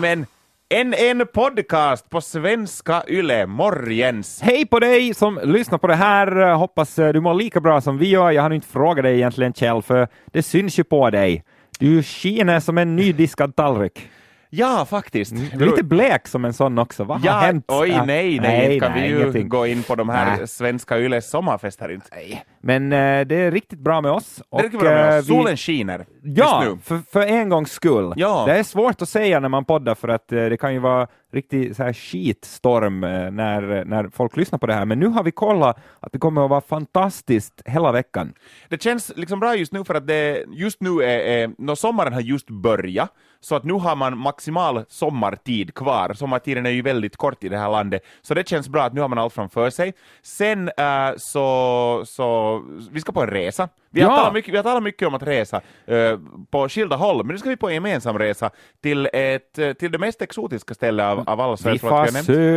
Nej men, en, en podcast på svenska Yle, morgens. Hej på dig som lyssnar på det här. Hoppas eh, du mår lika bra som vi gör. Jag har inte frågat dig egentligen Kjell, för det syns ju på dig. Du skiner som en nydiskad tallrik. Ja, faktiskt. Du är lite blek som en sån också. Vad ja, har hänt? Oj, nej, nej, inte kan nej, vi ju ingenting. gå in på de här Nej. svenska Yles sommarfester inte. Nej. Men eh, det är riktigt bra med oss. Det är bra med eh, oss. vi- Solen skiner Ja, just nu. för, för en gångs skull. Ja. Det är svårt att säga när man poddar för att eh, det kan ju vara riktigt så här skitstorm eh, när, när folk lyssnar på det här. Men nu har vi kollat att det kommer att vara fantastiskt hela veckan. Det känns liksom bra just nu för att det just nu är, är när sommaren har just börjat, så att nu har man maximal sommartid kvar. Sommartiden är ju väldigt kort i det här landet, så det känns bra att nu har man allt framför sig. Sen äh, så, så, vi ska på en resa. Vi har, Ja. talat, mycket, vi har talat mycket om att resa äh, på skilda håll, men nu ska vi på en gemensam resa till, ett, äh, till det mest exotiska stället av, av alla. Vi far har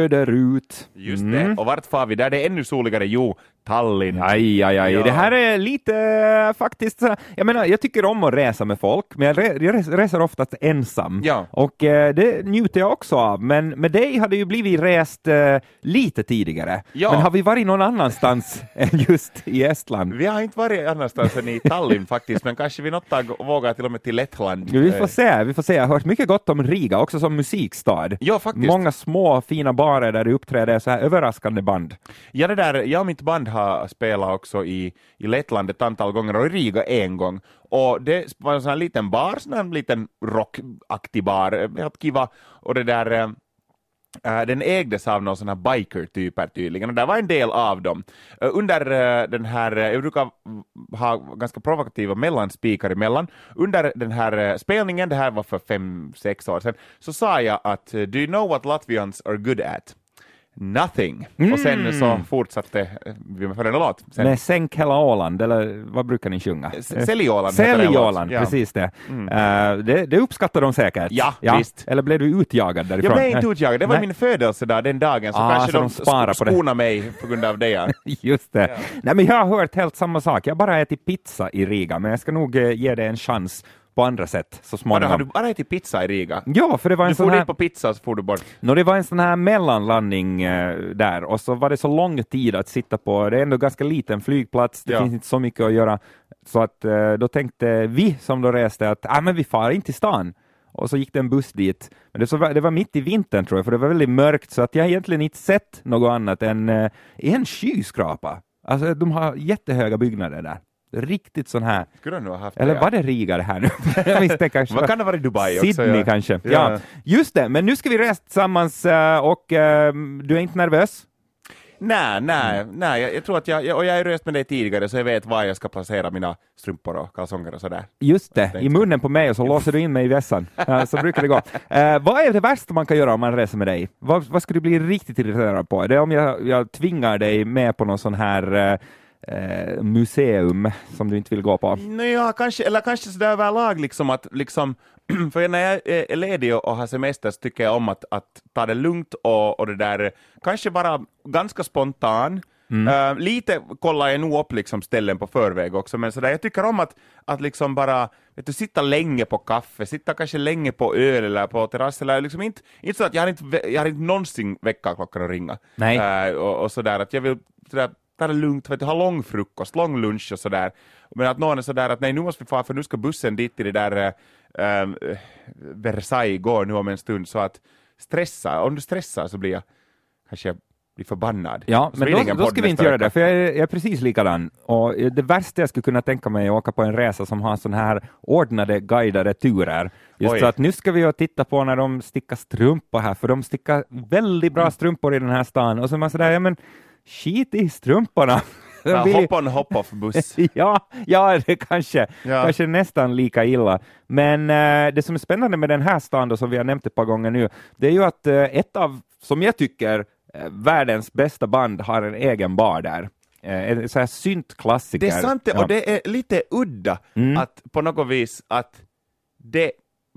söderut. Just Mm. det. Och vart far vi? Där det är ännu soligare? Jo, Tallinn. Aj, aj, aj. Ja. Det här är lite eh, faktiskt, jag menar, jag tycker om att resa med folk, men jag, re, jag res- reser oftast ensam. Ja. Och eh, det njuter jag också av. Men med dig har det ju blivit rest eh, lite tidigare. Ja. Men har vi varit någon annanstans än just i Estland? Vi har inte varit annanstans än i Tallinn faktiskt, men kanske vi något tag vågar till och med till Lettland. Vi får Eh, se, vi får se. Jag har hört mycket gott om Riga, också som musikstad. Ja, faktiskt. Många små fina barer där det uppträder så här överraskande band. Ja, det där, jag och mitt band har spelat också i, i Lettland ett antal gånger och i Riga en gång. Och det var en sån här liten bar, sån här liten rockaktig bar, helt kiva. Och det där, eh, Äh, den ägdes av någon sån här biker-typer tydligen, och där var en del av dem. Äh, under äh, den här, jag brukar ha ganska provokativa mellanspikar emellan, under den här spelningen, det här var för fem, sex år sedan, så sa jag att “Do you know what Latvians are good at?” Nothing. Och sen så fortsatte vi med följande låt. Sen, Med Sänk hela Åland, eller vad brukar ni sjunga? S- Sälj-Åland heter den Sälj-Åland, låt. Ja. precis det. Eh, det. Det uppskattar de säkert. Ja, visst. Eller blev du utjagad därifrån? Jag blev inte utjagad, det var Nej. min födelsedag den dagen, så Ah, kanske så de, de skonar mig på grund av det. Ja. Just det. Nej, men jag har hört helt samma sak. Jag har bara ätit pizza i Riga, men jag ska nog eh, ge det en chans på andra sätt så småningom. har du bara ätit pizza i Riga? Ja, för det var en Du sån får här... dit på pizza så får du bort. Nå, det var en sån här mellanlandning eh, där och så var det så lång tid att sitta på, det är ändå ganska liten flygplats, det Ja. finns inte så mycket att göra, så att eh, då tänkte vi som då reste att ah, men vi far in till stan. Och så gick det en buss dit. Men det, så var, det var mitt i vintern tror jag, för det var väldigt mörkt, så att jag egentligen inte sett något annat än eh, en skyskrapa. Alltså de har jättehöga byggnader där. Riktigt sån här. Skulle nog ha haft Eller det, var det Riga det här nu? jag visste kanske. Vad kan det vara i Dubai också? Sydney ja. kanske. Ja. Ja. just det. Men nu ska vi resa tillsammans eh, och eh, du är inte nervös? Nej, nej, nej, jag, jag tror att jag, jag, och jag har rest med dig tidigare så jag vet var jag ska placera mina strumpor och kalsonger och sådär. Just det, i munnen på mig och så låser du in mig i vässan. Så brukar det gå. Eh, vad är det värsta man kan göra om man reser med dig? Vad, vad skulle du bli riktigt irriterad på? Det är om jag, jag tvingar dig med på någon sån här eh, eh, museum som du inte vill gå på. Nåja, kanske, eller kanske sådär överlag liksom att liksom, för när jag är ledig och har semester så tycker jag om att, att ta det lugnt och, och det där, kanske vara ganska spontan. Eh, lite kollar jag nog upp liksom ställen på förväg också, men sådär, jag tycker om att, att liksom bara vet du, sitta länge på kaffe, sitta kanske länge på öl eller på terrass, eller liksom inte, inte så att jag har inte, jag har inte någonsin väckarklockan att ringa. Nej. Eh, och, och sådär, att jag vill sådär, ta det lugnt, vet du, ha lång frukost, lång lunch och sådär. Men att någon är sådär att nej, nu måste vi fara för nu ska bussen dit till det där äh, Versailles går nu om en stund, så att stressa, om du stressar så blir jag kanske jag blir förbannad. Ja, men då, då ska vi inte göra det, för jag är, jag är precis likadan. Och det värsta jag skulle kunna tänka mig är att åka på en resa som har sån här ordnade guidade turer. Just Oj. så att nu ska vi titta på när de stickar strumpor här, för de stickar väldigt bra strumpor i den här stan. Och så är man sådär, ja men skit i strumporna. De Ja, vill ju- hop on hop off buss. ja, ja, det kanske, Ja. kanske nästan lika illa. Men eh, det som är spännande med den här stan, då, som vi har nämnt ett par gånger nu, det är ju att eh, ett av, som jag tycker, eh, världens bästa band har en egen bar där. Eh, en så här syntklassiker. Det är sant Ja. och det är lite udda Mm. att på något vis att det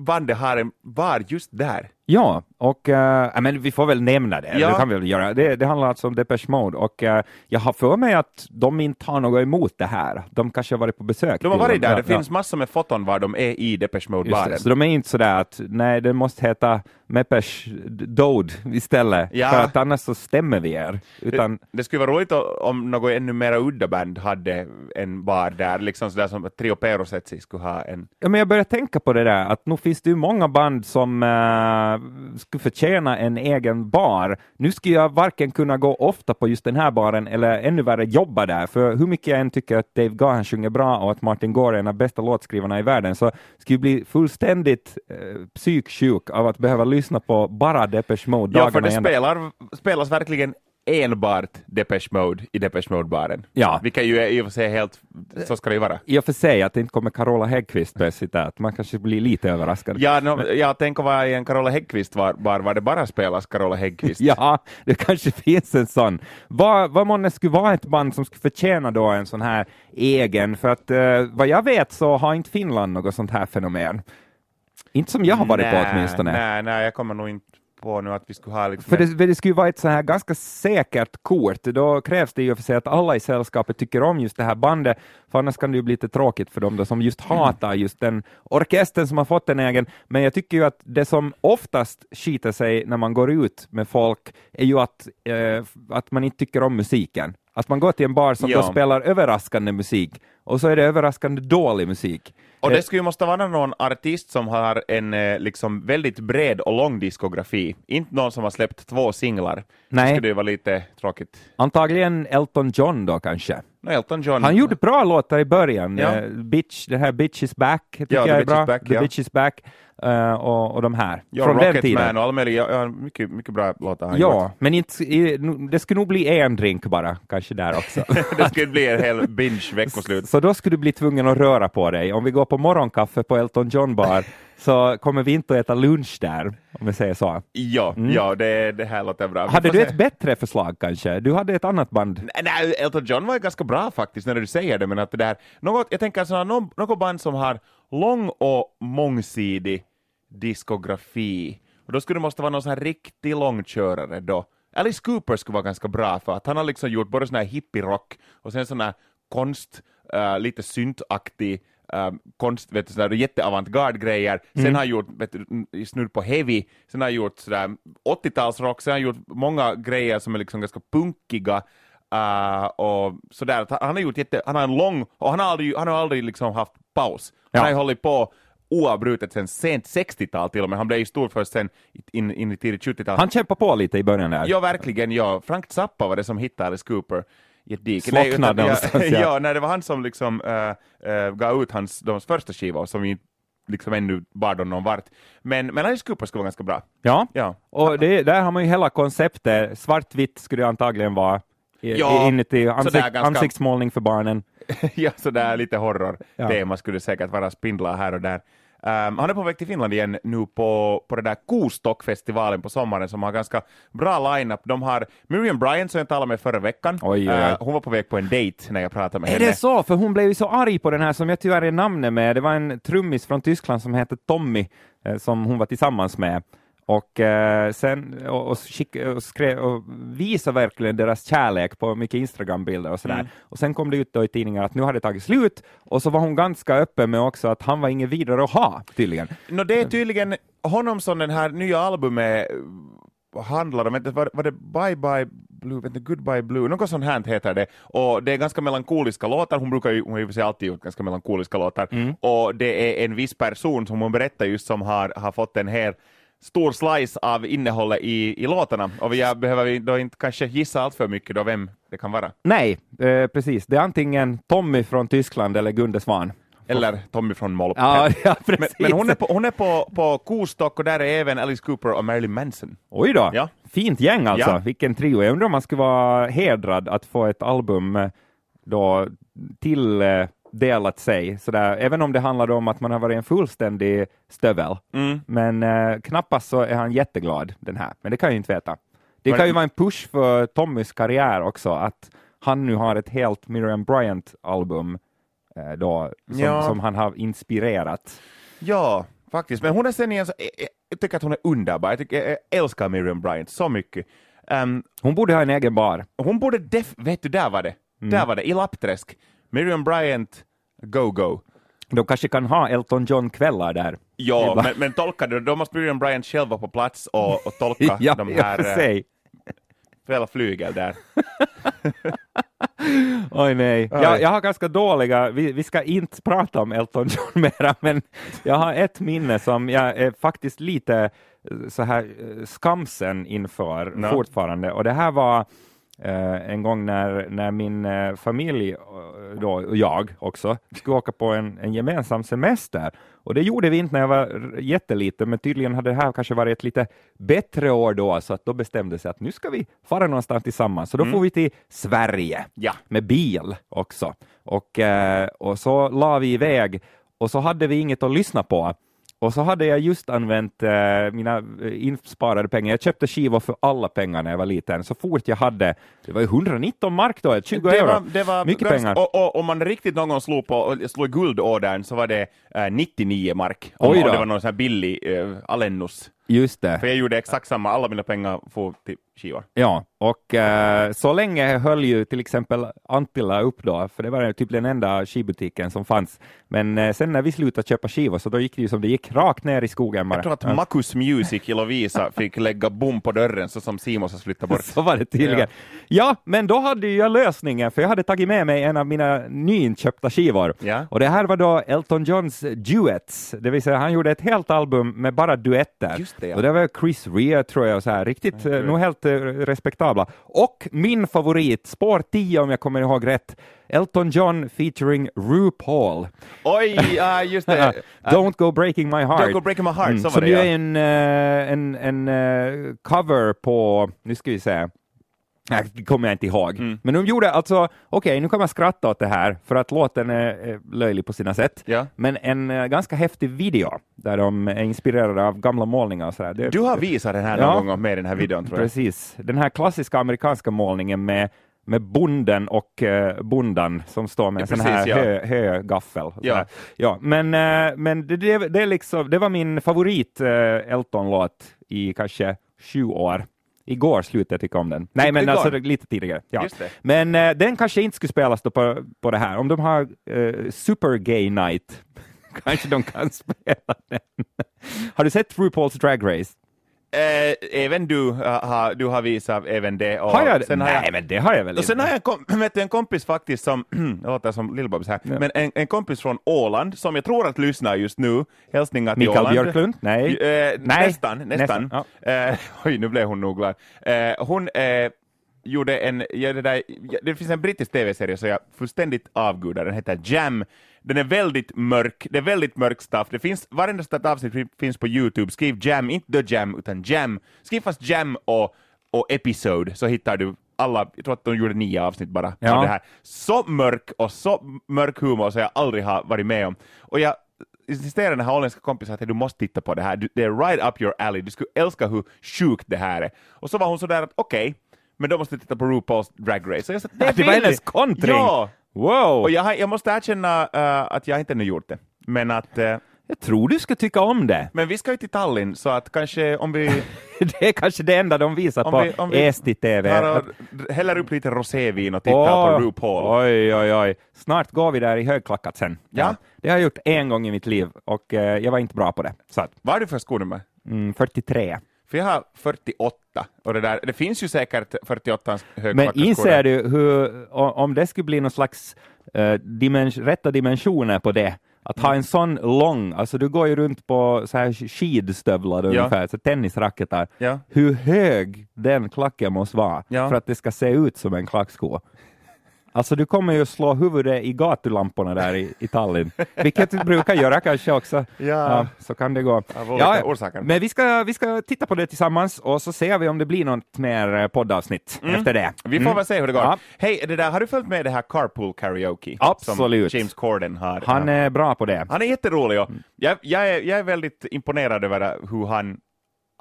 bandet har en bar just där. Ja, och uh, men vi får väl nämna det. Ja. Det, kan vi väl göra. Det, det handlar alltså om Depeche Mode och uh, jag har för mig att de inte har något emot det här. De kanske har varit på besök. De har varit där, Ja, det finns massor med foton var de är i Depeche Mode-baren. det, så de är inte sådär att nej, det måste heta Mepesh Dode istället, Ja. för att annars så stämmer vi er. Utan, Det skulle vara roligt om något ännu mera udda band hade en bar där, liksom sådär som Trio Perosetsi skulle ha en. ja, men jag börjar tänka på det där, att nu finns det ju många band som uh, skulle förtjäna en egen bar. Nu skulle jag varken kunna gå ofta på just den här baren eller ännu värre jobba där, för hur mycket jag än tycker att Dave Gahan sjunger bra och att Martin Gore är en av bästa låtskrivarna i världen, så skulle jag bli fullständigt uh, psyksjuk av att behöva lyssna på bara Depeche Mode Ja, för dagarna det spelar, spelas verkligen enbart Depeche Mode i Depeche Mode-baren. Ja. Vilket ju är i och för sig helt, så ska det ju vara. I och för sig att det inte kommer Carola Häggkvist på citat, man kanske blir lite överraskad. Ja, no, jag tänker vara i en Carola Häggkvist bar, bar var det bara spelas Carola Häggkvist. Ja, det kanske finns en sån. Vad, vad månne skulle vara ett band som skulle förtjäna då en sån här egen, för att eh, vad jag vet så har inte Finland något sånt här fenomen. Inte som jag har varit på åtminstone. Nej, nej, jag kommer nog inte på nu att vi skulle ha liksom För det, för det skulle vara ett så här ganska säkert kort. Då krävs det ju för sig att alla i sällskapet tycker om just det här bandet, för annars kan det ju bli lite tråkigt för dem då, som just hatar just den orkestern som har fått en egen. Men jag tycker ju att det som oftast skiter sig när man går ut med folk är ju att, eh, att man inte tycker om musiken. Att man går till en bar som Ja. då spelar överraskande musik och så är det överraskande dålig musik. Och Eh, det skulle ju måste vara någon artist som har en eh, liksom väldigt bred och lång diskografi. Inte någon som har släppt två singlar. Nej. Det skulle ju vara lite tråkigt. Antagligen Elton John då kanske. No, Elton John. Han gjorde bra låtar i början. Ja. Eh, Bitch, den här Bitch is back tycker Ja, jag är bra. back, The ja. Bitch is back. Eh, och, och de här. Ja, Från den Rocket tiden. Man och alla möjliga, ja, mycket, mycket bra låtar han Ja, men inte, det skulle nog bli en drink bara, kanske där också. gjort. det skulle bli en hel binge veckoslut. Så då skulle du bli tvungen att röra på dig. Om vi går på morgonkaffe på Elton John bar så kommer vi inte att äta lunch där, om vi säger så. Ja, ja det, det här låter bra. Hade du se. ett bättre förslag kanske? Du hade ett annat band. Nej, Nej, Elton John var ju ganska bra faktiskt när du säger det, men att det där, något, jag tänker sådana, något, något band som har lång och mångsidig diskografi, och då skulle det måste vara någon sån här riktig långkörare då. Alice Cooper skulle vara ganska bra för att han har liksom gjort både sån här hippie-rock och sen sån här konst, uh, lite syntaktig um, konst, vet du, sådär jätteavantgarde-grejer, sen har gjort vet du, snudd på heavy, sen har gjort sådär 80-talsrock, sen har gjort många grejer som är liksom ganska punkiga, uh, och sådär. Han har gjort jätte, han har en lång, och han har aldrig, han har aldrig liksom haft paus. Han Ja. har ju hållit på oavbrutet sen sent 60-tal till och med, han blev ju stor först sen in, in i tidigt 70-tal. Han kämpade på lite i början där. Ja, verkligen. Ja. Frank Zappa var det som hittade Alice Cooper Nej, utan- någonstans, ja. ja. nej, det var han som liksom äh, äh, gav ut hans de första skivor som vi liksom ännu bar dem någon vart. Men, men Alice Cooper skulle vara ganska bra. Ja, Ja. och det, där har man ju hela konceptet. Svartvitt skulle det antagligen vara. I, Ja, inuti ansikt, ganska- ansiktsmålning för barnen. ja, sådär lite horror-tema Ja. skulle säkert vara spindlar här och där. Ehm, han är på väg till Finland igen nu på, på det där Kostockfestivalen på sommaren som har ganska bra line-up. De har Miriam Bryant som jag talade med förra veckan. Oj. Eh, hon var på väg på en date när jag pratade med Är henne. det så? För hon blev ju så arg på den här som jag tyvärr är namnet med. Det var en trummis från Tyskland som hette Tommy eh, som hon var tillsammans med. Och, eh, sen, och, och, skick, och, skrev, och visade verkligen deras kärlek på mycket Instagram-bilder och sådär. Mm. Och sen kom det ut då i tidningar att nu har det tagit slut och så var hon ganska öppen med också att han var ingen vidare att ha tydligen. No, det är tydligen honom som den här nya albumet eh, handlar om, var, var det Bye Bye Blue, vänta, Goodbye Blue, något sånt här heter det. Och det är ganska melankoliska låtar, hon brukar ju, hon har ju alltid gjort ganska melankoliska låtar. Och det är en viss person som hon berättar just som har, har fått en hel stor slice av innehållet i, i låtarna. Och jag behöver vi då inte kanske gissa allt för mycket då vem det kan vara. Nej, eh, precis. Det är antingen Tommy från Tyskland eller Gunde Svan. Eller Tommy från Mollop. Ja, ja men, men hon är på, hon är på, på Kostock och där är även Alice Cooper och Marilyn Manson. Oj då, Ja. fint gäng alltså. Ja. Vilken trio. Jag undrar om man skulle vara hedrad att få ett album eh, då tilldelat sig, sådär, även om det handlade om att man har varit en fullständig stövel. Mm. Men eh, knappast så är han jätteglad den här, men det kan jag ju inte veta. Det kan ju vara en push för Tommys karriär också, att han nu har ett helt Miriam Bryant-album eh, då, som, Ja. som han har inspirerat. Ja, faktiskt. Men hon är sen igen, så, jag, jag tycker att hon är underbar. Jag, tycker, jag älskar Miriam Bryant så mycket. Um, Hon borde ha en egen bar. hon borde def... Vet du, där var det. Där var det, i Lappträsk. Miriam Bryant, go go. De kanske kan ha Elton John-kvällar där. Ja, men, men tolka det, då måste Miriam Bryant själv vara på plats och, och tolka ja, de här för eh, fel flygel där. Oj nej. Jag, jag har ganska dåliga, vi, vi ska inte prata om Elton John mera, men jag har ett minne som jag är faktiskt lite eh, så här eh, skamsen inför Ja. fortfarande. Och det här var eh, en gång när, när min eh, familj eh, då, och jag också skulle åka på en, en gemensam semester. Och det gjorde vi inte när jag var jätteliten, men tydligen hade det här kanske varit ett lite bättre år då, så att då bestämde sig att nu ska vi fara någonstans tillsammans. Så då får vi till Sverige Ja. med bil också. Och, och så la vi iväg och så hade vi inget att lyssna på. Och så hade jag just använt eh, mina eh, insparade pengar. Jag köpte skivor för alla pengar när jag var liten. Så fort jag hade, det var ju 119 mark då, 20 det euro. var, det var Mycket ganska- pengar. Och, om man riktigt någon gång slog, på, slog guldådern så var det eh, 99 mark. Om, Oj om då. det var någon sån här billig eh, Alennus. Just det. För jag gjorde exakt samma, alla mina pengar får till skivor. Ja, och eh, så länge höll ju till exempel Antilla upp då, för det var typ den enda skivbutiken som fanns. Men eh, sen när vi slutade köpa skivor så då gick det ju som det gick rakt ner i skogen bara. Jag tror att Ja. Makus Music i Lovisa fick lägga bom på dörren så som Simons har flyttat bort. Så var det tydligen. Ja. men då hade jag lösningen, för jag hade tagit med mig en av mina nyinköpta skivor. Ja. Och det här var då Elton Johns duets, det vill säga han gjorde ett helt album med bara duetter. Just det, ja. Och det var Chris Rea tror jag, så här, riktigt, eh, nog helt eh, respektabla. Och min favorit, spår 10 om jag kommer ihåg rätt, Elton John featuring RuPaul. Oj, ja, just det. Don't go breaking my heart. Don't go breaking my heart, så var som ju är en, eh, en, en eh, cover på, nu ska vi se, Nej, det kommer jag inte ihåg. Mm. Men de gjorde alltså, okej, nu kan man skratta åt det här, för att låten är, löjlig på sina sätt, Ja. men en eh, ganska häftig video, där de är inspirerade av gamla målningar och sådär. Du har visat den här Ja. någon gång med den här videon tror jag. Precis. Den här klassiska amerikanska målningen med, med bonden och eh, bondan som står med en Ja, sån här ja. hö, högaffel. Ja. ja. Men, eh, men det, det, det, liksom, det var min favorit eh, Elton-låt i kanske sju år. Igår slutade jag tycka om den. Nej, men Igår? alltså lite tidigare. Ja. Men eh, den kanske inte skulle spelas då på, på det här. Om de har eh, Super Gay Night kanske de kan spela den. har du sett RuPaul's Drag Race? Eh, även du, uh, har, du har visat även det. Och Har jag det? sen har Nej, jag, men det har jag väl och sen har jag en, kom, vet du, en kompis faktiskt som, låter som Lill-Babs här, Ja. men en, en kompis från Åland som jag tror att lyssnar just nu. Hälsningar till Mikael Åland. Björklund? Nej. Eh, Nej. Nästan, nästan. Nästan, Eh, oj, nu blev hon nog glad. Hon gjorde en, ja, det, där, ja, det finns en brittisk tv-serie som jag fullständigt avgudar, den heter Jam. Den är väldigt mörk, det är väldigt mörk stuff. Det finns, varenda ett avsnitt fin- finns på Youtube, skriv Jam, inte The Jam, utan Jam. Skriv fast Jam och, och Episode, så hittar du alla, jag tror att de gjorde nio avsnitt bara Ja. av det här. Så mörk och så mörk humor som jag aldrig har varit med om. Och jag insisterar den här holländska kompisen att du måste titta på det här, det är right up your alley, du skulle älska hur sjukt det här är. Och så var hon sådär att okej, men då måste du titta på RuPaul's Drag Race. Så jag sa, Det, det var hennes vi." kontring! Ja! Wow! Och jag, jag måste erkänna eh, att jag inte ännu gjort det. Men att, eh, Jag tror du ska tycka om det. men vi ska ju till Tallinn, så att kanske om vi Det är kanske det enda de visar Om på vi- om vi Eesti-TV. häller upp lite rosévin och tittar på RuPaul. Oj, oj, oj. Snart går vi där i högklackat sen. Ja. Det har jag gjort en gång i mitt liv och eh, jag var inte bra på det. Så att, Vad är du för skonummer? mm, 43. För jag har 48, och det, där, det finns ju säkert 48 Men högklackarskor. inser du hur, om det skulle bli någon slags eh, dimens rätta dimensioner på det, att Mm. ha en sån lång, alltså du går ju runt på så här skidstövlar ungefär, så tennisracketar, Ja. hur hög den klacken måste vara Ja. för att det ska se ut som en klacksko. Alltså du kommer ju slå huvudet i gatulamporna där i, i Tallinn, vilket du brukar göra kanske också. Ja. så kan det gå. Orsaker. Men vi ska, vi ska titta på det tillsammans och så ser vi om det blir något mer eh, poddavsnitt efter det. Vi får Mm. väl se hur det går. Ja. Hej, det där, har du följt med det här Carpool Karaoke? Absolut. Som James Corden har. Han är bra på det. han är jätterolig och jag, jag, är, jag är väldigt imponerad över hur han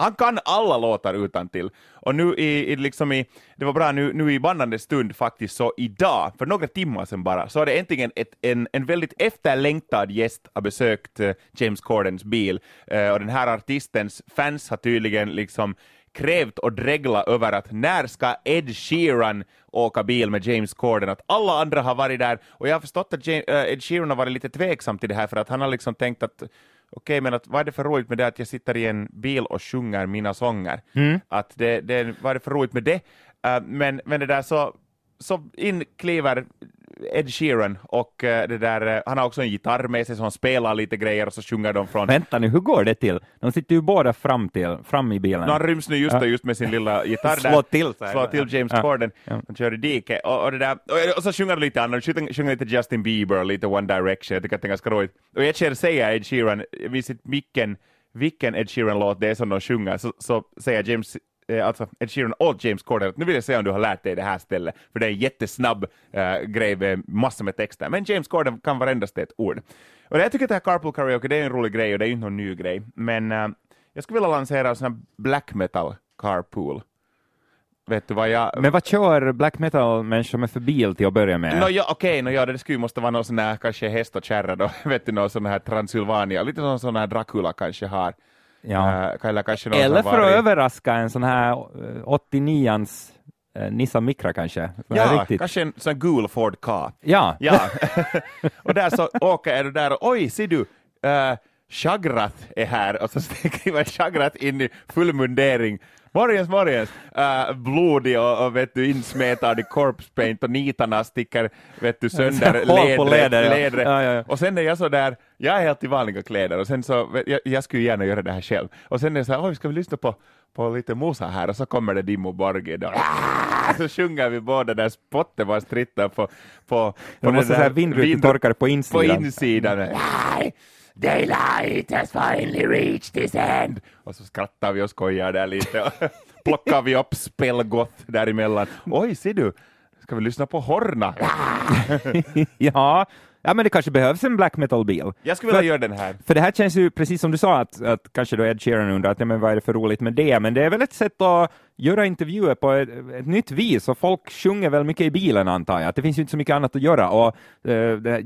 han kan alla låtar utan till. Och nu i, i, liksom i, det var bra nu, nu i bandande stund faktiskt så idag, för några timmar sedan bara, så har det äntligen ett, en, en väldigt efterlängtad gäst har besökt eh, James Cordens bil. Uh, och den här artistens fans har tydligen liksom krävt och dreglat över att när ska Ed Sheeran åka bil med James Corden, att alla andra har varit där, och jag har förstått att James, uh, Ed Sheeran har varit lite tveksam till det här, för att han har liksom tänkt att okej, men att, vad är det för roligt med det att jag sitter i en bil och sjunger mina sånger? Mm. Att det, det, vad är det för roligt med det? Uh, men, men det där så, så in kliver Ed Sheeran och uh, det där, uh, han har också en gitarr med sig så han spelar lite grejer och så sjunger de från... Vänta nu, hur går det till? De sitter ju båda fram, till, fram i bilen. No, han ryms nu just, ja. just med sin lilla gitarr där. Slå till, Slå till James ja. Corden. Ja. Han kör i diket och, och, det där, och, och så sjunger de lite annat, sjunger, lite Justin Bieber, lite One Direction, jag tycker att det är ganska roligt. Och jag känner säga Ed Sheeran, vid sitt micken vilken Ed Sheeran-låt det är som de sjunger, så, så säger James eh, alltså Ed Sheeran och James Corden, nu vill jag se om du har lärt dig det här stället, för det är en jättesnabb äh, grej med massor med texter, men James Corden kan varendaste ett ord. Och jag tycker att det här Carpool Karaoke, det är en rolig grej och det är inte någon ny grej, men äh, jag skulle vilja lansera en sån här black metal carpool. Vet du vad jag... Men vad kör black metal-människor med för bil till att börja med? No, ja, Okej, okay, no, ja, det skulle måste vara någon sån här kanske häst och kärra då, vet du, någon sån här Transylvania, lite sån, sån här Dracula kanske har. Ja. Uh, eller för att överraska en sån här 89ans uh, eh, Nissan Micra kanske. Ja, riktigt... kanske en sån gul Ford Ka. Ja. ja. och där så åker du där och oj, ser du, uh, Chagrat är här och så skriver Chagrat in i full mundering Morgens, morgens! Uh, blodig och, och vet du, insmetad i corpse paint och nitarna sticker vet du, sönder ledret. Leder, ledret. Ja. Ja, ja, och sen är jag så där, jag är helt i vanliga kläder och sen så, jag, jag skulle gärna göra det här själv. Och sen är jag så här, oj, ska vi lyssna på, på lite Musa här? Och så kommer det Dimmo Borghi då. Så sjunger vi båda där spotten var strittar på, på, på de måste säga vindrutetorkare på insidan. På insidan. Daylight has finally reached this end. Och så skrattar vi och skojar där lite plockar vi upp spelgott däremellan. Oj, ser du, ska vi lyssna på Horna? ja, Ja, men det kanske behövs en black metal-bil. Jag skulle vilja göra den här. För det här känns ju, precis som du sa, att, att kanske då Ed Sheeran undrar att, ja, men vad är det för roligt med det? Men det är väl ett sätt att göra intervjuer på ett, ett nytt vis, och folk sjunger väl mycket i bilen antar jag. Det finns ju inte så mycket annat att göra. Och uh,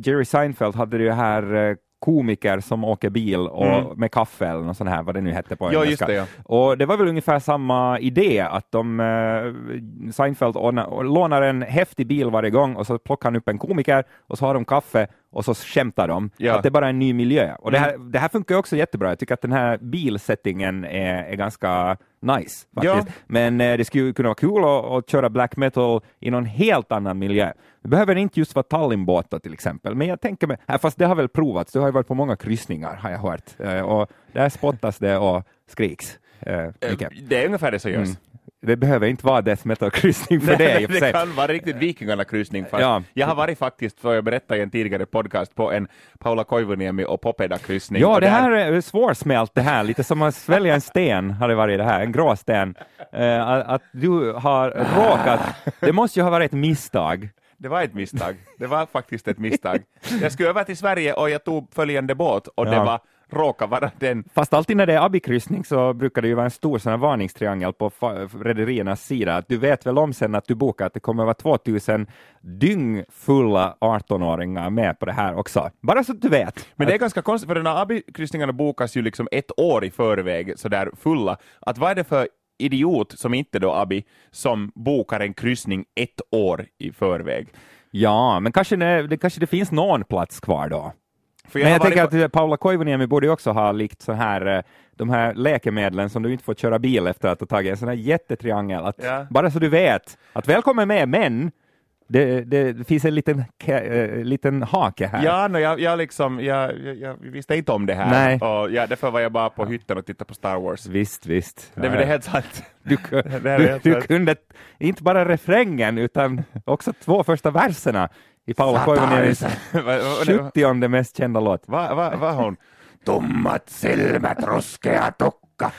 Jerry Seinfeld hade det här uh, komiker som åker bil och mm. med kaffe eller något sånt här, vad det nu hette på ja, engelska. Det, ja. Och det var väl ungefär samma idé, att de, eh, Seinfeld lånar en häftig bil varje gång och så plockar han upp en komiker och så har de kaffe och så skämtar de. Ja. Att det är bara en ny miljö. Och mm. det, här, det här funkar också jättebra. Jag tycker att den här bilsettingen är, är ganska nice. Faktiskt. Ja. Men eh, det skulle kunna vara kul att, att, köra black metal i någon helt annan miljö. Det behöver inte just vara Tallinnbåtar till exempel, men jag tänker mig, fast det har väl provats, du har ju varit på många kryssningar har jag hört, eh, och där spottas det och skriks. Eh, mycket. Det är ungefär det som görs. Mm. Det behöver inte vara death metal-kryssning för det. Det kan vara riktigt Vikingarna-kryssning. Ja. Jag har varit faktiskt, för jag berättade i en tidigare podcast, på en Paula Koivuniemi och Popeda-kryssning. Ja, det här är svårsmält det här, lite som att svälja en sten har det varit det här, en grå sten. Uh, att du har råkat, det måste ju ha varit ett misstag. Det var ett misstag. Det var faktiskt ett misstag. Jag skulle över till Sverige och jag tog följande båt och ja. det var råkar vara den. Fast alltid när det är abikryssning så brukar det ju vara en stor sån varningstriangel på rederiernas sida. du vet väl om sen att du bokar att det kommer vara 2000 dyngfulla 18-åringar med på det här också. Bara så att du vet. Men det är ganska konstigt, för de här abikryssningarna bokas ju liksom ett år i förväg sådär fulla. Att vad är det för idiot som inte då Abi som bokar en kryssning ett år i förväg? Ja, men kanske det, kanske det finns någon plats kvar då. För jag Men jag tänker att eh, Paula Koivuniemi borde också ha likt så här eh, de här läkemedlen som du inte får köra bil efter att ha tagit en sån här jättetriangel. Att, ja. Bara så du vet att välkommen med, men det, det, finns en liten, äh, liten hake här. Ja, no, jag, jag, liksom, jag, jag, jag visste inte om det här. Nej. Och, ja, därför var jag bara på hytten och tittade på Star Wars. Visst, visst. Det, det är helt sant. Du, du, du kunde inte bara refrängen utan också två första verserna i Paula Koivuniemis 70 mest kända låt. Vad va, va hon? Tummat silmät ruskea tukka.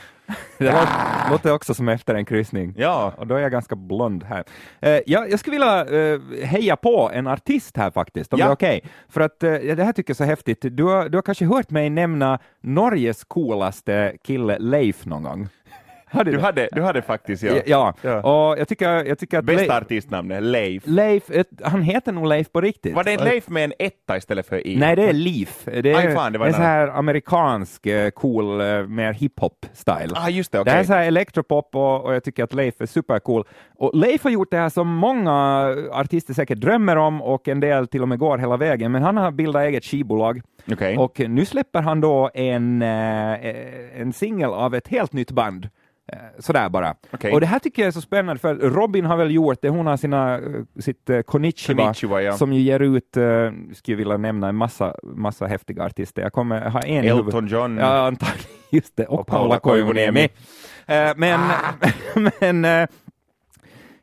Det låter, låter också som efter en kryssning. Ja. Och då är jag ganska blond här. Uh, jag, jag skulle vilja uh, heja på en artist här faktiskt, om ja. det är okej. Okay. För att uh, det här tycker jag är så häftigt. Du har, du har kanske hört mig nämna Norges coolaste kille Leif någon gång? Hade Du det? hade, du hade faktiskt, ja. Ja, Ja. och jag tycker, jag tycker att Bästa Le- artistnamnet, Leif. Leif, han heter nog Leif på riktigt. Var det inte Leif med en etta istället för i? Nej, det är Leaf. Det är Aj, fan, det var en en så här amerikansk, eh, cool, eh, mer hiphop-style. Ah, just det, Det okej. här är så här elektropop och, och jag tycker att Leif är supercool. Och Leif har gjort det här som många artister säkert drömmer om och en del till och med går hela vägen, men han har bildat eget skivbolag Okej. och nu släpper han då en, eh, en singel av ett helt nytt band. Eh, Sådär bara. Okej. Och det här tycker jag är så spännande, för Robin har väl gjort det, hon har sina, eh, sitt eh, Konnichiwa, Konnichiwa, ja. som ju ger ut, eh, skulle vilja nämna en massa, massa häftiga artister. Jag kommer ha en. Elton John. Ja, antagligen. Just det. Och, Och Paula Koivuniemi. Eh, men men eh,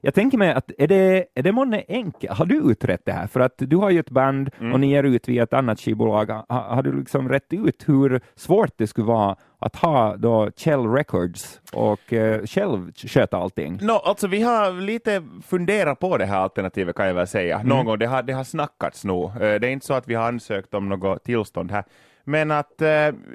jag tänker mig att är det, är det månne enkelt? Har du utrett det här? För att du har ju ett band Mm. och ni ger ut via ett annat skivbolag. Ha, har du liksom rätt ut hur svårt det skulle vara att ha då Kjell Records och eh, själv sköta allting? No, alltså vi har lite funderat på det här alternativet kan jag väl säga. Mm. Någon gång, det har, det har snackats nog. Eh, Det är inte så att vi har ansökt om något tillstånd här. Men att eh,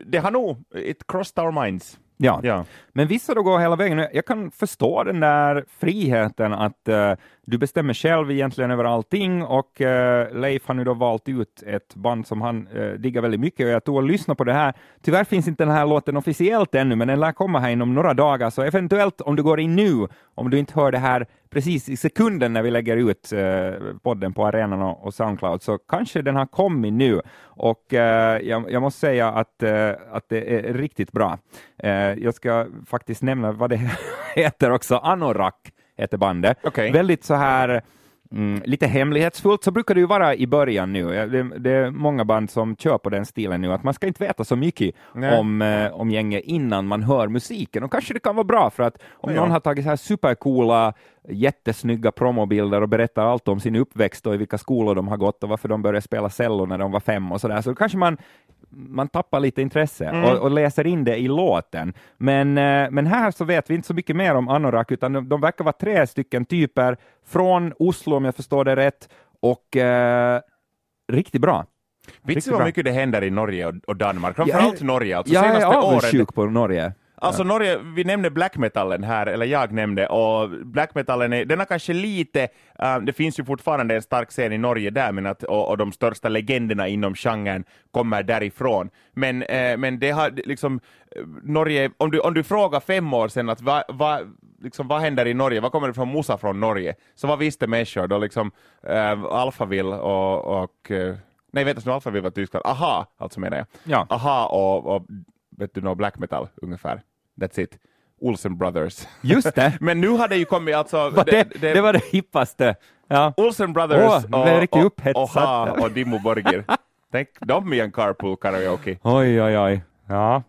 det har nog, it crossed our minds. Ja. Ja. Men vissa då går hela vägen. Jag kan förstå den där friheten att eh, du bestämmer själv egentligen över allting och eh, Leif har nu då valt ut ett band som han eh, diggar väldigt mycket och jag tog och lyssnade på det här. Tyvärr finns inte den här låten officiellt ännu, men den lär komma här inom några dagar, så eventuellt om du går in nu, om du inte hör det här precis i sekunden när vi lägger ut eh, podden på arenan och, och Soundcloud, så kanske den har kommit nu. Och eh, jag, jag måste säga att, eh, att det är riktigt bra. Eh, jag ska faktiskt nämna vad det heter också. Anorak heter bandet. Okej. Väldigt så här Mm, lite hemlighetsfullt, så brukar det ju vara i början nu. Det, det är många band som kör på den stilen nu, att man ska inte veta så mycket Nej. om, eh, om gänget innan man hör musiken. Och kanske det kan vara bra, för att om Ja. någon har tagit så här supercoola, jättesnygga promobilder och berättar allt om sin uppväxt och i vilka skolor de har gått och varför de började spela cello när de var fem och sådär, så kanske man man tappar lite intresse Mm. och, och läser in det i låten. Men, eh, men här så vet vi inte så mycket mer om Anorak, utan de, de verkar vara tre stycken typer från Oslo, om jag förstår det rätt, och eh, riktigt bra. Vet du vad bra. mycket det händer i Norge och, och Danmark? Framförallt Norge. Alltså jag är året. avundsjuk på Norge. Alltså Norge, vi nämnde black metallen här, eller jag nämnde, och black metallen är, den har kanske lite, äh, det finns ju fortfarande en stark scen i Norge där, men att, och, och de största legenderna inom genren kommer därifrån. Men, eh, men det har liksom, eh, Norge, om du, om du frågar fem år sedan att vad va, liksom, vad händer i Norge, vad kommer det från Musa från Norge? Så vad visste människor då liksom äh, Alphaville och, och nej vänta nu, Alphaville var Tyskland, aha, alltså menar jag. Ja. Aha och, och vet du, no, black metal ungefär. That's it. Olsen Brothers. Just det. Men nu har det ju kommit alltså... Var det, det, var det hippaste. Ja. Olsen Brothers riktigt och, och, upphetsad. Aha och Dimmu Borgir. Tänk dem i en carpool karaoke. Oj, oj, oj. Ja.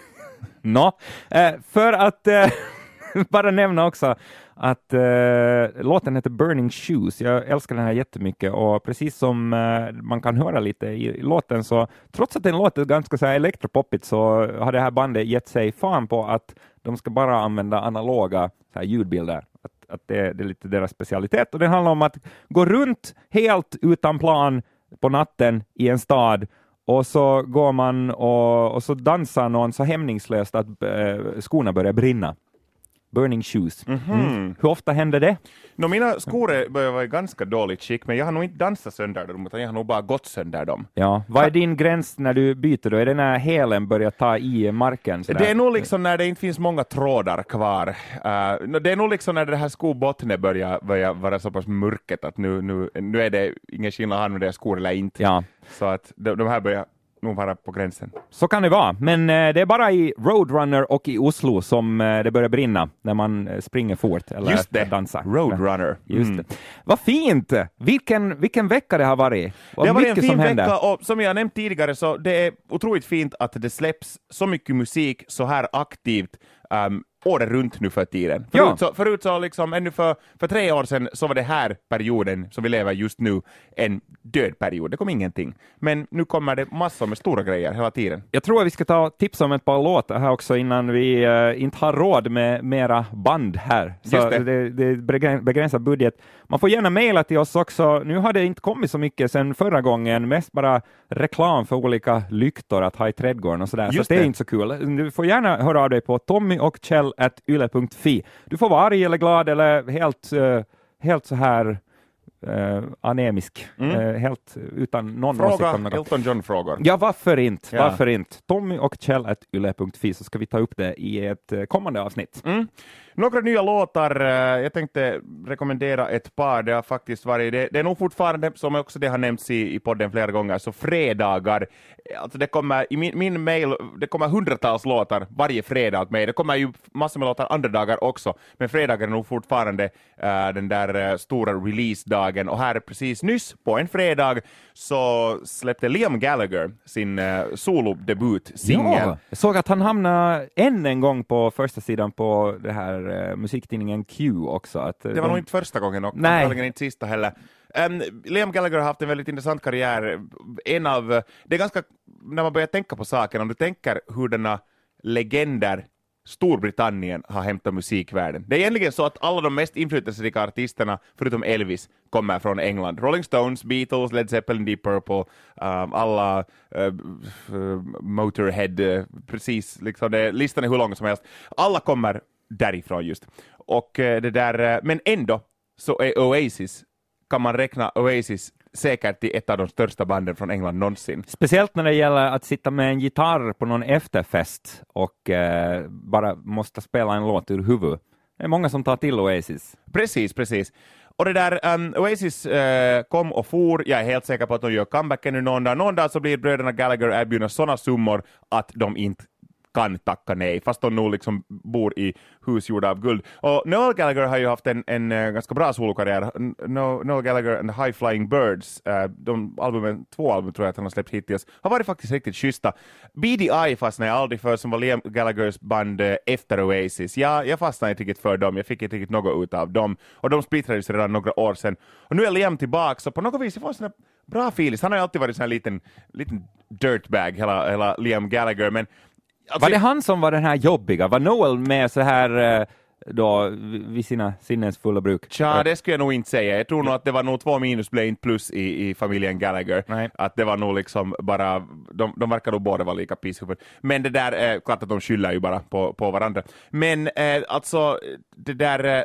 Nå, eh, för att eh, bara nämna också att eh, låten heter Burning Shoes. Jag älskar den här jättemycket och precis som eh, man kan höra lite i, i låten så trots att den låter ganska så här elektropoppigt så har det här bandet gett sig fan på att de ska bara använda analoga så här ljudbilder. Att, att det, det är lite deras specialitet och det handlar om att gå runt helt utan plan på natten i en stad och så går man och, och så dansar någon så hämningslöst att eh, skorna börjar brinna. Burning shoes. Mm. Hur ofta händer det? No, mina skor börjar vara i ganska dåligt skick, men jag har nog inte dansat sönder dem, utan jag har nog bara gått sönder dem. Ja. Vad är din gräns när du byter då? Är det när hälen börjar ta i marken? sådär? Det är nog liksom när det inte finns många trådar kvar. Uh, det är nog liksom när det här skobottnet börjar, börjar vara så pass mörket att nu, nu, nu är det ingen skillnad om det är skor eller inte. Ja, Så att de, de här börjar nog vara på gränsen. så kan det vara. Men eh, det är bara i Roadrunner och i Oslo som eh, det börjar brinna när man eh, springer fort eller Just det, dansar. Roadrunner. Just Mm. det. Vad fint! Vilken, vilken vecka det har varit. Vad Det har varit en fin vecka och som jag nämnt tidigare så det är otroligt fint att det släpps så mycket musik så här aktivt um, året runt nu för tiden. Ja. Förut så, förut så liksom, ännu för, för tre år sedan så var det här perioden som vi lever just nu en död period. Det kom ingenting. Men nu kommer det massor med stora grejer hela tiden. Jag tror att vi ska ta tips om ett par låtar här också innan vi eh, inte har råd med mera band här. Så Just det. det. Det, är begräns- begränsad budget. Man får gärna mejla till oss också. Nu har det inte kommit så mycket sedan förra gången, mest bara reklam för olika lyktor att ha i trädgården och sådär, så Just att det är det. inte så kul. Du får gärna höra av dig på Tommy och Kjell yle.fi. Du får vara arg eller glad eller helt, eh, helt så här uh, anemisk, mm. uh, helt utan någon Fråga något. Elton John-frågor. Ja, varför inte? Ja. Varför inte? Tommy och kjell.yle.fi så ska vi ta upp det i ett kommande avsnitt. Mm. Några nya låtar, jag tänkte rekommendera ett par, det har faktiskt varit, det, det är nog fortfarande, som också det har nämnts i, i podden flera gånger, så fredagar, alltså det kommer, i min, min mail, det kommer hundratals låtar varje fredag åt mig, det kommer ju massor med låtar andra dagar också, men fredagar är nog fortfarande uh, den där uh, stora releasedagen, och här precis nyss, på en fredag, så släppte Liam Gallagher sin uh, solodebut, singel. Ja, jag såg att han hamnade än en gång på första sidan på det här uh, musiktidningen Q också. Att, det var de... nog inte första gången och antagligen inte sista heller. Um, Liam Gallagher har haft en väldigt intressant karriär. En av, det är ganska, när man börjar tänka på saken, om du tänker hur denna legender Storbritannien har hämtat musikvärlden. Det är egentligen så att alla de mest inflytelserika artisterna, förutom Elvis, kommer från England. Rolling Stones, Beatles, Led Zeppelin, Deep Purple, um, alla uh, uh Motorhead, uh, precis, liksom det, listan är hur lång som helst. Alla kommer därifrån just. Och uh, det där, uh, men ändå så är Oasis, kan man räkna Oasis säkert till ett av de största banden från England någonsin. Speciellt när det gäller att sitta med en gitarr på någon efterfest och eh, bara måste spela en låt ur huvudet. Det är många som tar till Oasis. Precis, precis. Och det där, um, Oasis uh, kom och for, jag är helt säker på att de gör comeback ännu någon dag. Någon dag så blir bröderna Gallagher erbjudna sådana summor att de inte kan tacka nej, fast de nog liksom bor i hus gjorda av guld. Och Noel Gallagher har ju haft en, en uh, ganska bra solokarriär. No, Noel Gallagher and the High Flying Birds, uh, de albumen, två album tror jag att han har släppt hittills, har varit faktiskt riktigt schyssta. BDI fastnade jag aldrig för, som var Liam Gallaghers band eh, uh, efter Oasis. Ja, jag fastnade inte riktigt för dem, jag fick inte riktigt något ut av dem. Och de splittrades redan några år sedan. Och nu är Liam tillbaka, så på något vis jag får en bra feeling. Han har ju alltid varit en liten, liten dirtbag, hela, hela Liam Gallagher, men Alltså, var det han som var den här jobbiga? Var Noel med så här eh, då vid sina sinnens fulla bruk? Tja, det skulle jag nog inte säga. Jag tror nog att det var nog två minus blev inte plus i, i familjen Gallagher. Nej. Att det var nog liksom bara, de, de verkar nog båda vara lika pisshuvud. Men det där, är eh, klart att de skyller ju bara på, på varandra. Men eh, alltså, det där eh,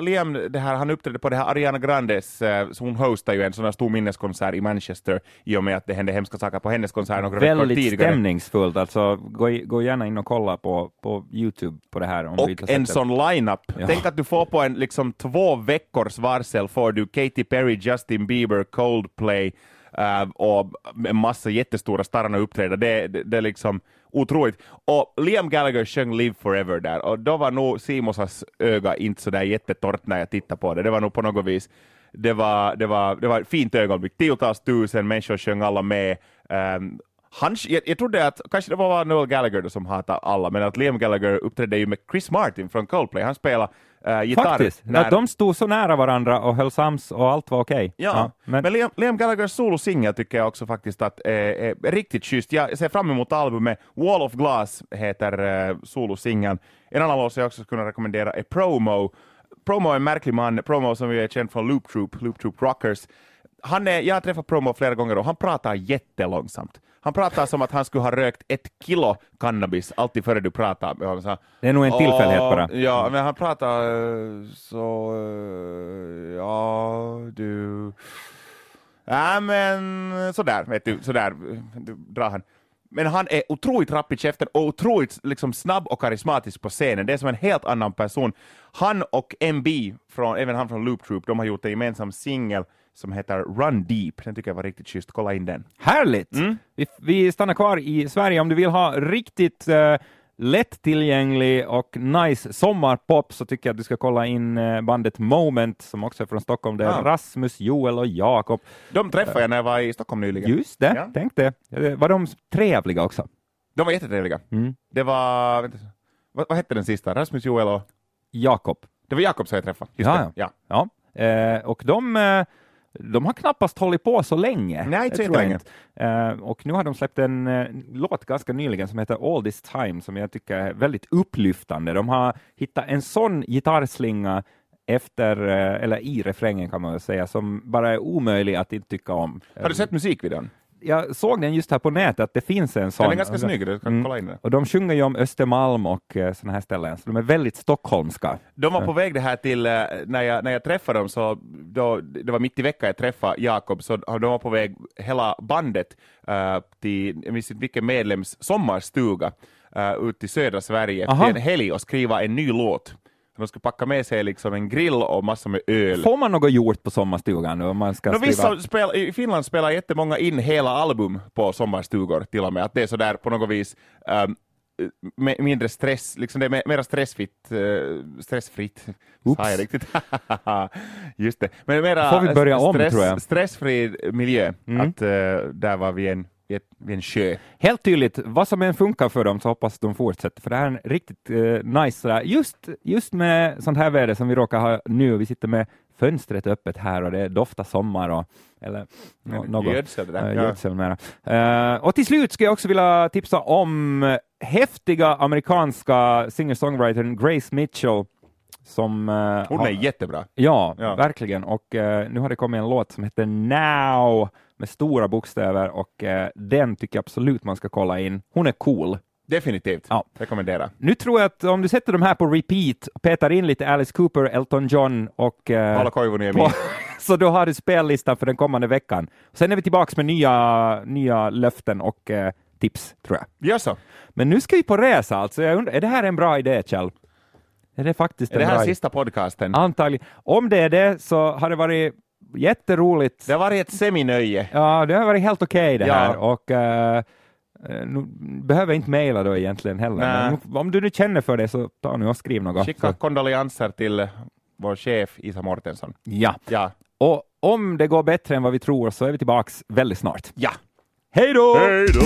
Liam, det här, han uppträdde på det här Ariana Grandes, eh, så hon hostar ju en sån här stor minneskonsert i Manchester i och med att det hände hemska saker på hennes konsert några veckor tidigare. Väldigt stämningsfullt, alltså gå, gå gärna in och kolla på, på Youtube på det här. och en sån line-up. Ja. Tänk att du får på en liksom två veckors varsel får du Katy Perry, Justin Bieber, Coldplay uh, och en massa jättestora starna uppträda. Det, det, det är liksom otroligt. Och Liam Gallagher sjöng Live Forever där och då var nog Simosas öga inte så jättetorrt när jag tittade på det. Det var nog på något vis det var, det var, det var ett fint ögonblick. Tiotals tusen människor sjöng alla med. Um, han, jag, jag trodde att, kanske det var Noel Gallagher som hatade alla, men att Liam Gallagher uppträdde ju med Chris Martin från Coldplay. Han spelade uh, gitarr. Faktiskt, när... de stod så nära varandra och höll sams och allt var okej. Okay. Ja, ja, men, men Liam, Liam Gallaghers solosingel tycker jag också faktiskt att är, är riktigt schysst. Jag ser fram emot albumet. Wall of Glass heter uh, solosingeln. En annan låt jag också skulle kunna rekommendera är Promo. Promo är en märklig man, Promo som vi är känd från Loop Troop, Loop Troop Rockers. Han är, jag har träffat Promo flera gånger och han pratar jättelångsamt. Han pratar som att han skulle ha rökt ett kilo cannabis alltid före du pratar med honom. Det är nog en tillfällighet bara. Ja, men han pratar eh, så... Eh, ja, du... Ja, men sådär, vet du, sådär du, drar han. Men han är otroligt rapp i käften och otroligt liksom, snabb och karismatisk på scenen. Det är som en helt annan person. Han och MB, från, även han från Loop Troop, de har gjort en gemensam singel som heter Run Deep. Den tycker jag var riktigt schysst. Kolla in den. Härligt! Mm. Vi, vi, stannar kvar i Sverige. Om du vill ha riktigt uh, lättillgänglig och nice sommarpop så tycker jag att du ska kolla in uh, bandet Moment som också är från Stockholm. Det är ja. Rasmus, Joel och Jakob. De träffade jag när jag var i Stockholm nyligen. Just det, ja. tänk det. Var de trevliga också? De var jättetrevliga. Mm. Det var, vänta, vad, vad hette den sista? Rasmus, Joel och? Jakob. Det var Jakob som jag träffade. Just ja, ja. ja. Eh, och de eh, de har knappast hållit på så länge. Nej, inte så länge. Uh, och nu har de släppt en uh, låt ganska nyligen som heter All this time som jag tycker är väldigt upplyftande. De har hittat en sån gitarrslinga efter, eller i refrängen kan man väl säga, som bara är omöjlig att inte tycka om. Har du sett musikvideon? Jag såg den just här på nätet, att det finns en sån. Den är ganska snygg, du kan kolla in den. Och de sjunger ju om Östermalm och eh, sådana här ställen, så de är väldigt stockholmska. De var på väg det här till, eh, när jag, när jag träffade dem, så då, det var mitt i veckan jag träffade Jakob, så de var på väg hela bandet uh, till, jag minns inte vilken medlems sommarstuga uh, ut till södra Sverige Aha. till en helg och skriva en ny låt. De ska packa med sig liksom en grill och massor med öl. Får man något gjort på sommarstugan? Om man ska No, skriva... spel, I Finland spelar jättemånga in hela album på sommarstugor till och med, att det är sådär på något vis um, mindre stress, liksom det är me- mera stressfritt, uh, stressfritt, sa jag riktigt? Just det, men mera Får vi börja om, stress, tror jag. stressfri miljö, Mm. att uh, där var vi en, vid en sjö. Helt tydligt, vad som än funkar för dem så hoppas de fortsätter, för det här är en riktigt eh, nice, sådär. just, just med sånt här väder som vi råkar ha nu, vi sitter med fönstret öppet här och det doftar sommar och eller nå- något. Gödsel Ja. gödsel mera. Eh, och till slut ska jag också vilja tipsa om häftiga amerikanska singer-songwritern Grace Mitchell som eh, Hon är jättebra. Ja, Ja. verkligen. Och eh, nu har det kommit en låt som heter Now med stora bokstäver och eh, den tycker jag absolut man ska kolla in. Hon är cool. Definitivt. Ja. Rekommendera. Nu tror jag att om du sätter de här på repeat och petar in lite Alice Cooper, Elton John och eh, Paula Koivuniemi. så då har du spellistan för den kommande veckan. Sen är vi tillbaka med nya, nya löften och eh, tips, tror jag. Gör så. Men nu ska vi på resa alltså. Jag undrar, är det här en bra idé, Kjell? Är det faktiskt Är det här idé? sista podcasten? Antagligen. Om det är det så har det varit jätteroligt. Det har varit ett seminöje. Ja, det har varit helt okej det Ja. här och eh, nu behöver jag inte mejla då egentligen heller. Men om du nu känner för det så ta nu och skriv något. Skicka Så, kondolenser till vår chef Isa Mortensson. ja, Ja. och om det går bättre än vad vi tror så är vi tillbaks väldigt snart. Ja. Hej då! Hej då!